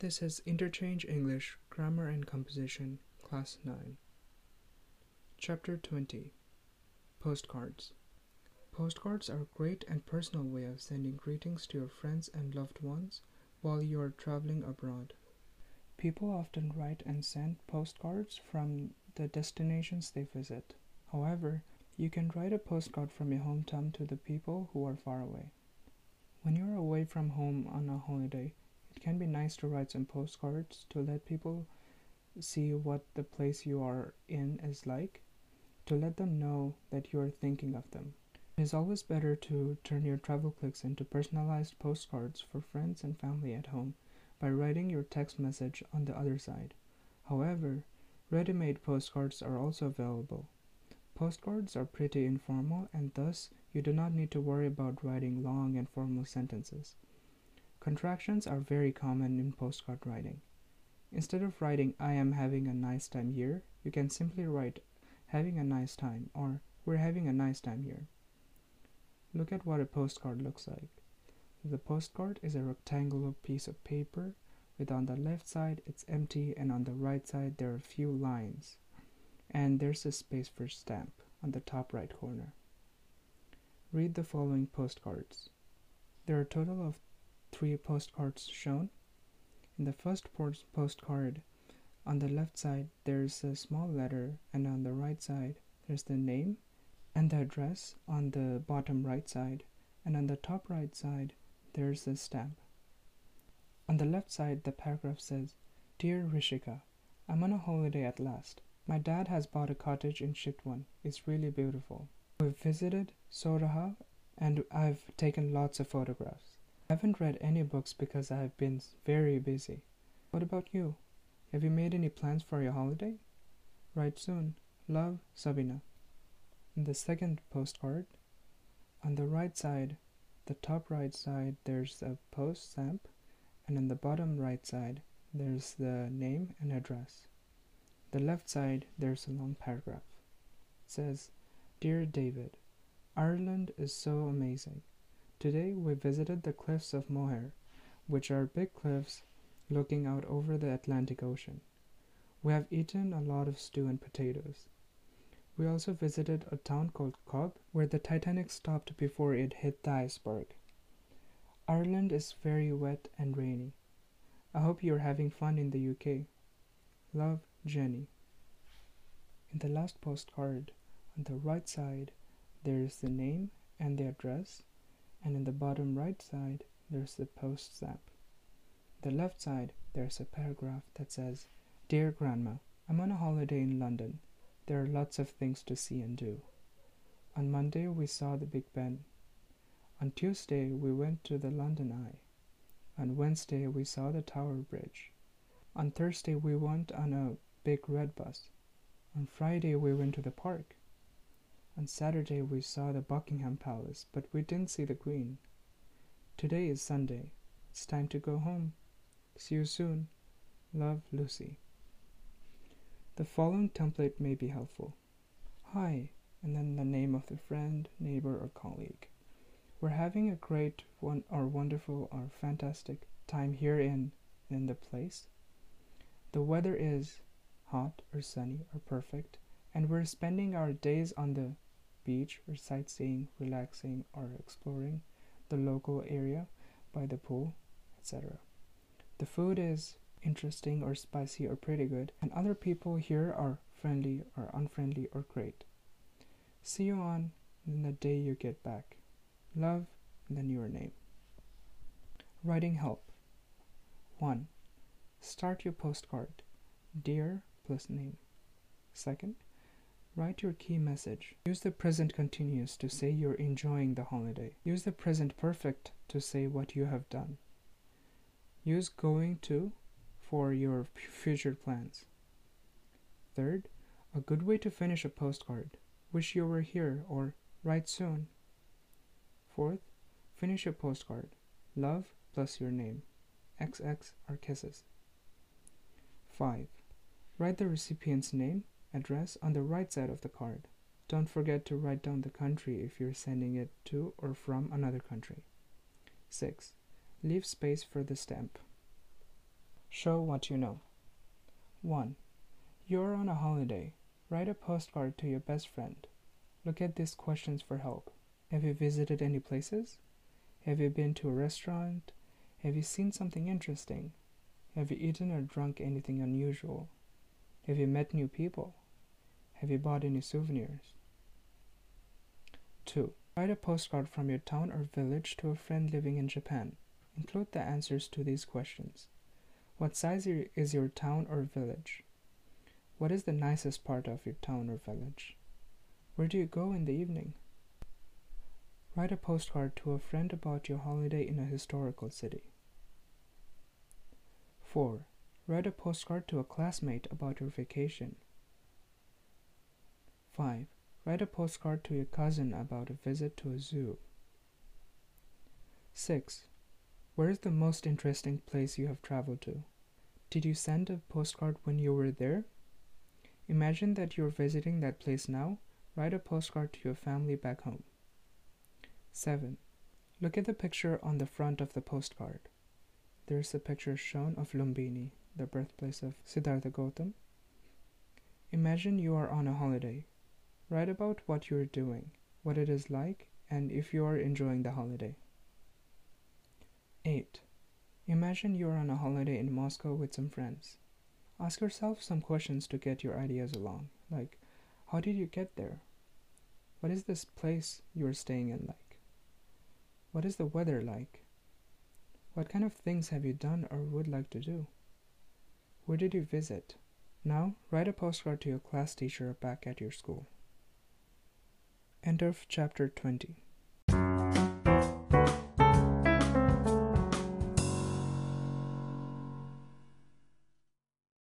This is Interchange English, Grammar and Composition, Class 9. Chapter 20 Postcards. Postcards are a great and personal way of sending greetings to your friends and loved ones while you are traveling abroad. People often write and send postcards from the destinations they visit. However, you can write a postcard from your hometown to the people who are far away. When you are away from home on a holiday, it can be nice to write some postcards to let people see what the place you are in is like, to let them know that you are thinking of them. It is always better to turn your travel clicks into personalized postcards for friends and family at home by writing your text message on the other side. However, ready made postcards are also available. Postcards are pretty informal and thus you do not need to worry about writing long and formal sentences. Contractions are very common in postcard writing. Instead of writing I am having a nice time here, you can simply write having a nice time or we're having a nice time here. Look at what a postcard looks like. The postcard is a rectangular piece of paper with on the left side it's empty and on the right side there are a few lines and there's a space for stamp on the top right corner. Read the following postcards. There are a total of three postcards shown. In the first postcard, on the left side, there's a small letter, and on the right side, there's the name and the address on the bottom right side, and on the top right side, there's a stamp. On the left side, the paragraph says, Dear Rishika, I'm on a holiday at last. My dad has bought a cottage in Chitwan. It's really beautiful. We've visited Sauraha and I've taken lots of photographs. I haven't read any books because I've been very busy. What about you? Have you made any plans for your holiday? Write soon. Love, Sabina. In the second postcard, on the right side, the top right side, there's a post stamp, and on the bottom right side, there's the name and address. The left side, there's a long paragraph. It says, Dear David, Ireland is so amazing. Today we visited the cliffs of Moher, which are big cliffs looking out over the Atlantic Ocean. We have eaten a lot of stew and potatoes. We also visited a town called Cobb, where the Titanic stopped before it hit the iceberg. Ireland is very wet and rainy. I hope you're having fun in the UK. Love, Jenny. In the last postcard, on the right side, there is the name and the address, and in the bottom right side, there's the post stamp. The left side, there's a paragraph that says, Dear Grandma, I'm on a holiday in London. There are lots of things to see and do. On Monday, we saw the Big Ben. On Tuesday, we went to the London Eye. On Wednesday, we saw the Tower Bridge. On Thursday, we went on a big red bus. On Friday, we went to the park. On Saturday, we saw the Buckingham Palace, but we didn't see the Queen. Today is Sunday. It's time to go home. See you soon. Love, Lucy. The following template may be helpful. Hi, and then the name of the friend, neighbor, or colleague. We're having a great one or wonderful or fantastic time here in in the place. The weather is hot or sunny or perfect, and we're spending our days on the beach or sightseeing, relaxing, or exploring the local area by the pool, etc. The food is interesting or spicy or pretty good, and other people here are friendly or unfriendly or great. See you on the day you get back. Love, and then your name. Writing help. 1. Start your postcard. Dear plus name. Second, write your key message. Use the present continuous to say you're enjoying the holiday. Use the present perfect to say what you have done. Use going to for your future plans. Third, a good way to finish a postcard. Wish you were here or write soon. Fourth, finish a postcard. Love plus your name. XX are kisses. 5. Write the recipient's name, address on the right side of the card. Don't forget to write down the country if you're sending it to or from another country. 6. Leave space for the stamp. Show what you know. 1. You're on a holiday. Write a postcard to your best friend. Look at these questions for help. Have you visited any places? Have you been to a restaurant? Have you seen something interesting? Have you eaten or drunk anything unusual? Have you met new people? Have you bought any souvenirs? 2. Write a postcard from your town or village to a friend living in Japan. Include the answers to these questions. What size is your town or village? What is the nicest part of your town or village? Where do you go in the evening? Write a postcard to a friend about your holiday in a historical city. 4. Write a postcard to a classmate about your vacation. 5. Write a postcard to your cousin about a visit to a zoo. 6. Where is the most interesting place you have traveled to? Did you send a postcard when you were there? Imagine that you're visiting that place now. Write a postcard to your family back home. 7. Look at the picture on the front of the postcard. There's a picture shown of Lumbini, the birthplace of Siddhartha Gautam. Imagine you are on a holiday. Write about what you're doing, what it is like, and if you are enjoying the holiday. 8. Imagine you're on a holiday in Moscow with some friends. Ask yourself some questions to get your ideas along, like how did you get there? What is this place you're staying in like? What is the weather like? What kind of things have you done or would like to do? Where did you visit? Now, write a postcard to your class teacher back at your school. End of chapter 20.